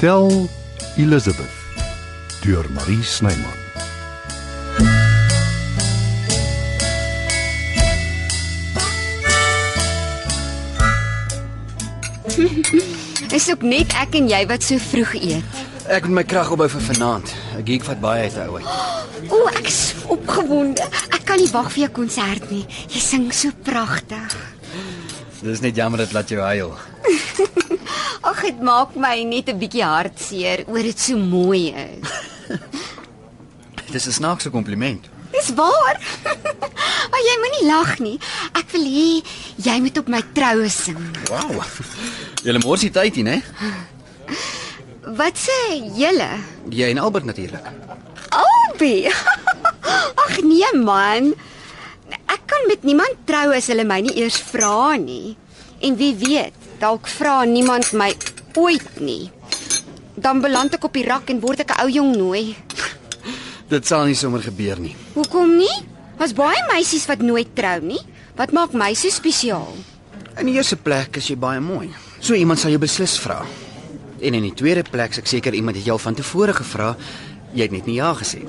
Tel Elizabeth deur Marie Snyman. Is ook net ek en jy wat so vroeg eet. Ek moet my krag opbou vir vanaand. 'n Geek vat baie uit ou. O, ek is opgewonde. Ek kan nie wag vir jou konsert nie. Jy sing so pragtig. Dis net jammer dit laat jou huil. Ag, dit maak my net 'n bietjie hartseer oor dit so mooi is. Dis 'n snaakse kompliment. Dis waar. Maar jy moenie lag nie. Ek wil hê jy moet op my troue sing. Wow. Julle mors die tyd hier, né? Wat sê julle? Jy en Albert natuurlik. Albie. Ag nee man. Ek kan met niemand trou as hulle my nie eers vra nie. En wie weet, dalk vra niemand my ooit nie. Dan beland ek op die rak en word ek 'n ou jong nooi. Dit sal nie sommer gebeur nie. Hoekom nie? Was baie meisies wat nooit trou nie. Wat maak my so spesiaal? In die eerste plek is jy baie mooi. So iemand sal jou beslis vra. En in die tweede plek, ek seker iemand het jou van tevore gevra. Jy het net nie ja gesê nie.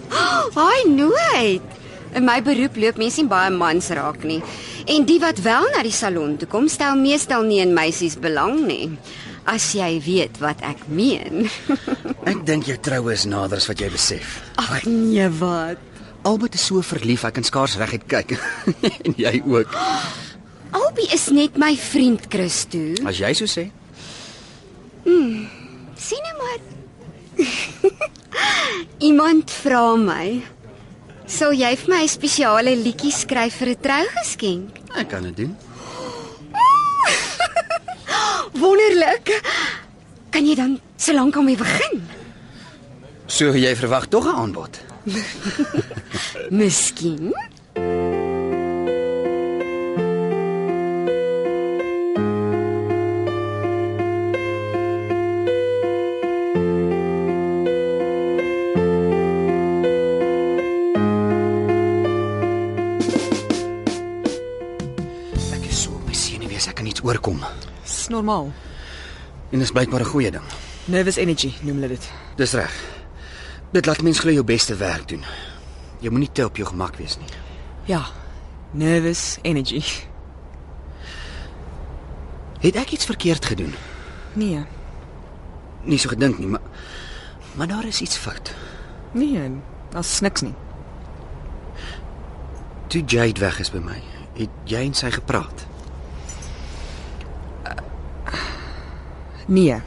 Haai nooit. In my beroep loop mense nie baie mans raak nie. En die wat wel na die salon toe kom, stel meestal nie in meisies belang nie. As jy weet wat ek meen. Ek dink jou troue is nader as wat jy besef. Ag nee, wat? Albert is so verlief, ek kan skaars reguit kyk. en jy ook. Albie is net my vriend Christo. As jy so sê. Sien nou maar. Iemand vra my, "Sal jy vir my 'n spesiale liedjie skryf vir 'n trougeskenk?" Ek kan dit doen. Wonderlik. Kan jy dan so lank aan my begin? So jy verwag tog 'n aanbod. Miskien. Kan iets oorkom. Dis normaal. En dis blykbaar 'n goeie ding. Nervous energy noem hulle dit. Dis reg. Dit laat mens glo jou beste werk doen. Jy moenie te op jou gemak wees nie. Ja. Nervous energy. Het ek iets verkeerd gedoen? Nee. Nie so gedink nie, maar maar daar is iets fout. Nee, daar's niks nie. Toe Jade weg is by my, het jy en sy gepraat. Nee.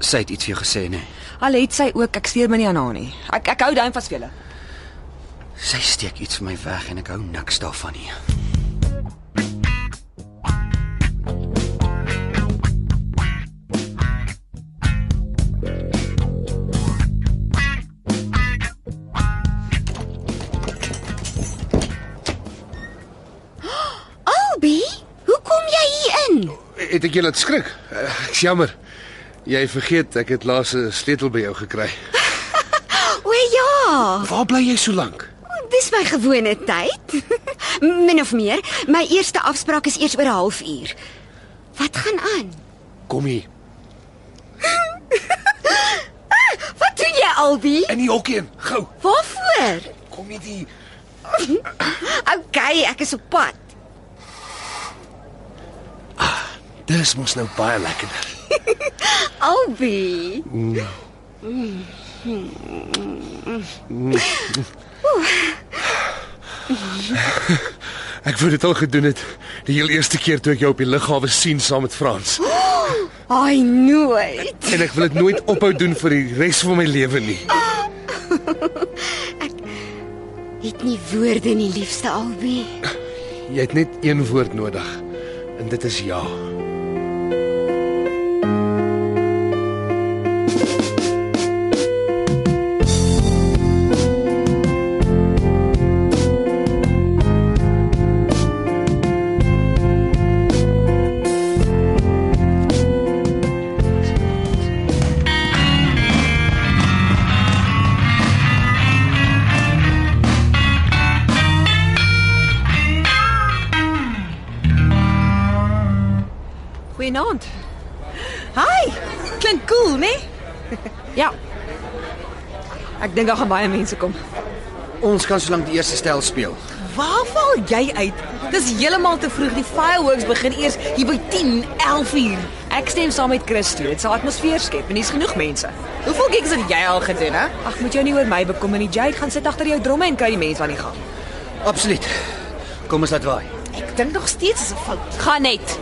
Sy het iets vir jou gesê, nee. Al het sy ook, ek steur my nie aan haar nie. Ek ek hou duim vas vir julle. Sy steek iets vir my weg en ek hou niks daarvan nie. Het ek jou laat skrik? Eh, Ek's jammer. Jy vergeet ek het laas 'n sleutel by jou gekry. O ja, Waar bly jy so lank? dis my gewone tyd. Min of meer, my eerste afspraak is eers oor 'n halfuur. Wat gaan aan? Kom hier. Wat doen jy, Albie? In die hokkie in. Gou. Waarvoor? Kom hier die. Okay, ek is op pad. Dis mos nou baie lekkerder. Albie. Ek wou dit al gedoen het die heel eerste keer toe ek jou op die lughawe sien saam met Frans. Ai nooit. En ek wil dit nooit ophou doen vir die res van my lewe nie. Het nie woorde nie, liefste Albie. Jy het net een woord nodig en dit is ja. Ja. Ek dink daar gaan baie mense kom. Ons kan solank die eerste stel speel. Waar val jy uit? Dis heeltemal te vroeg. Die fireworks begin eers hier by 10, 11 uur. Ek stem saam met Christo. Dit sal atmosfeer skep en dis genoeg mense. Hoeveel gigs het jy al gedoen, hè? Ag, moet jou nie oor my bekommer nie. Jade gaan sit agter jou dromme en kry die mense aan die gang. Absoluut. Kom ons laat waai. Ek dink nog steeds is 'n fout. Gaan net.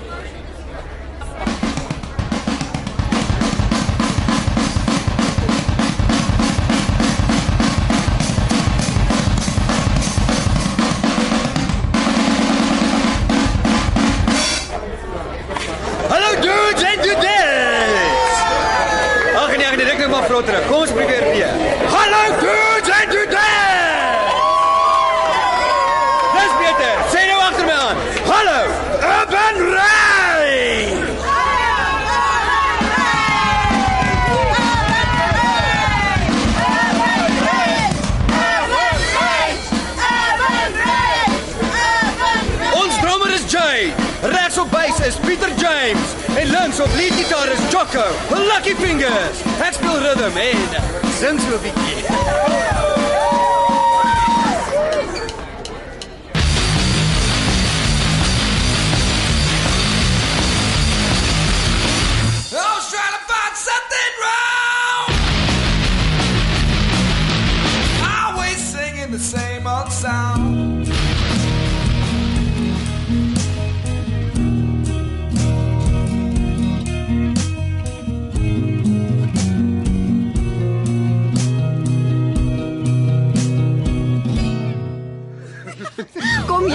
Nee, ek net maar vlot terug. Kom ons probeer weer. Hallo dudes en links op lead gitaar is Jocko. Lucky Fingers. Ek speel rhythm en sing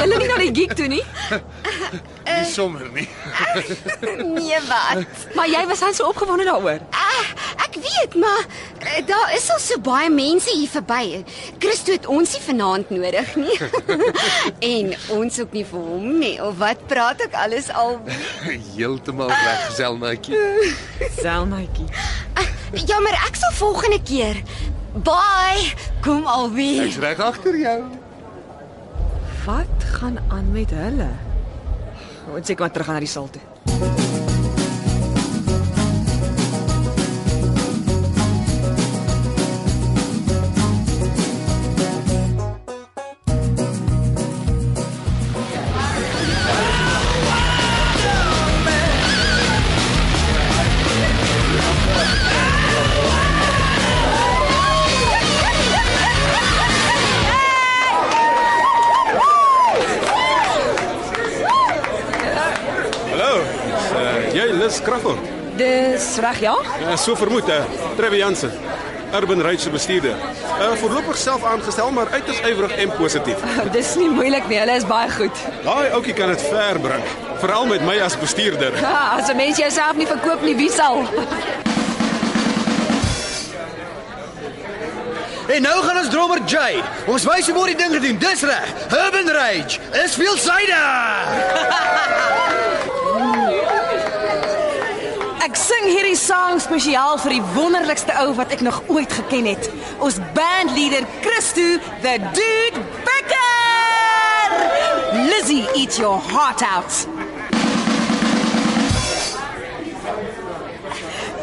julle nie na die gig toe nie? Nie sommer nie. Nee, wat? Maar jy was dan so opgewonde daaroor. Ah, ek weet, maar uh, daar is al so baie mense hier verby. Christo het ons nie vanaand nodig nie. en ons ook nie vir hom nie. Of wat praat ek alles al? Heeltemal reg, Selnaatjie. Selmaatjie. Ah, jammer, ek sal volgende keer. Bye. Kom alweer. Ek's reg agter jou. Wat gaan aan met hulle? Ons seker maar terug gaan na die saal toe. Reg ja? Uh, so vermoed, uh, Trevor Jansen. Urban Rage se bestuurder. Uh, voorlopig self aangestel, maar uiters ywerig en positief. Dis nie moeilik nie. Hulle is baie goed. Daai ouetjie kan dit ver bring, veral met my as bestuurder. Ja, as 'n mens jouself nie verkoop nie, wie sal? En nou gaan ons drummer Jay. Ons wys hoe word die ding gedoen. Dis reg. Urban Rage is veelsidig. Ek sing hierdie sang spesiaal vir die wonderlikste ou wat ek nog ooit geken het. Ons bandleier Christo, the dude Becker. Lizzie, eat your heart out.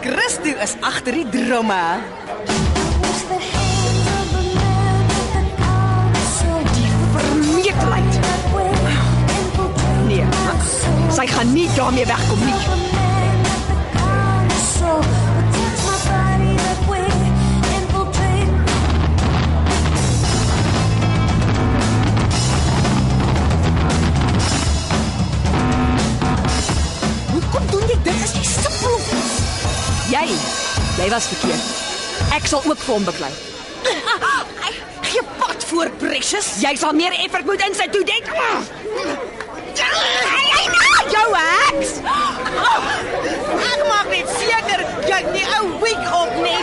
Christo is agter die drumme. Vermetelheid. Nee, sy gaan nie daarmee wegkom nie. Jy, jy was verkeerd. Ek sal ook vir hom beklei. Gee pad voor Precious. Jy sal meer effort moet insit toe dit. Jou heks. Ek maak net seker jy het nie ou wig op nie.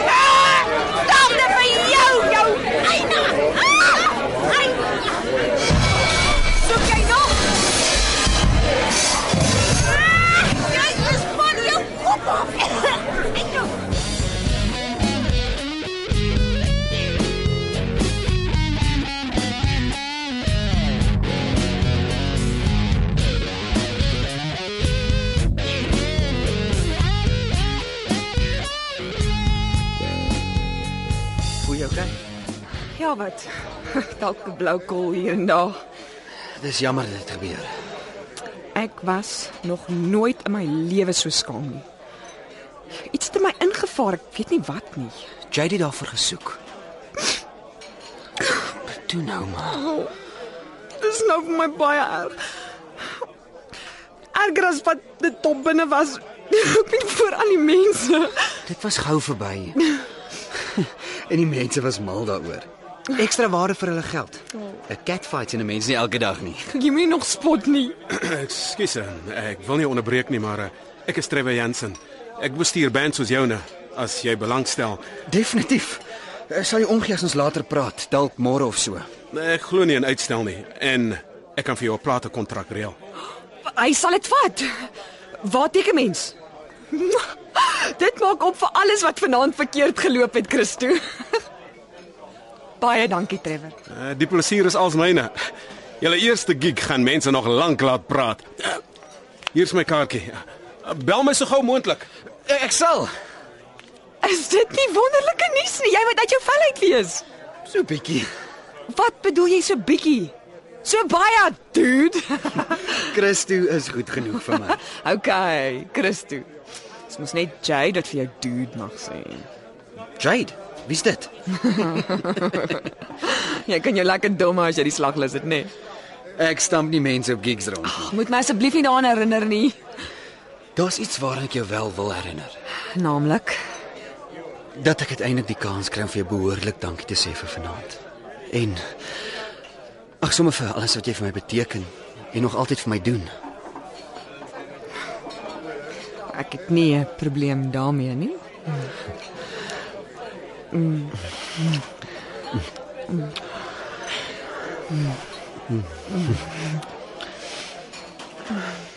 Stop dit Ja, wat? Dalk 'n blou kol hier en daar. Dis jammer dit het gebeur. Ek was nog nooit in my lewe so skaam nie. Iets het in my ingevaar, ek weet nie wat nie. Jy het daarvoor gesoek. Toe nou maar. Dis nou vir my baie erg. Erger as wat dit top binne was. Ek ben voor aan die mense. Dit was gou verby. en die mense was mal daaroor. Ekstra waarde vir hulle geld. 'n Catfight in 'n mens nie elke dag nie. Jy moet nie nog spot nie. Ekskuus, eh, ek wil nie onderbreek nie, maar eh, ek is Trevor Jansen. Ek bestuur band soos joune as jy belangstel. Definitief. Eh, Sal jy omgee as ons later praat, dalk môre of so. Ek glo nie in uitstel nie en ek kan vir jou 'n plate kontrak reël. Hy sal dit vat. Waar teken mens? Dit maak op vir alles wat vanaand verkeerd geloop het, Christo. Baie dankie, Trevor. Uh, die plesier is als myne. Julle eerste gig gaan mense nog lank laat praat. Uh, Hier's my kaartjie. Uh, bel my so gou moontlik. Ek sal. Is dit nie wonderlike nuus nie? Jy moet uit jou vel uit wees. So bietjie. Wat bedoel jy so bietjie? So baie, dude. Christo is goed genoeg vir my. okay, Christo. Dis mos net Jade wat vir jou dude mag sê. Jade, wie's dit? Jy kan jou lekker dom as jy die slaglus het, nê? Ek stamp nie mense op gigs rond. Moet my asseblief nie daaraan herinner nie. Daar's iets waaraan ek jou wel wil herinner. Naamlik Dat ek uiteindelik die kans kry om vir jou behoorlik dankie te sê vir vanaand. En ag sommer vir alles wat jy vir my beteken en nog altyd vir my doen. ek het nie 'n probleem daarmee nie. 嗯。嗯。嗯。嗯。嗯。嗯。嗯。嗯。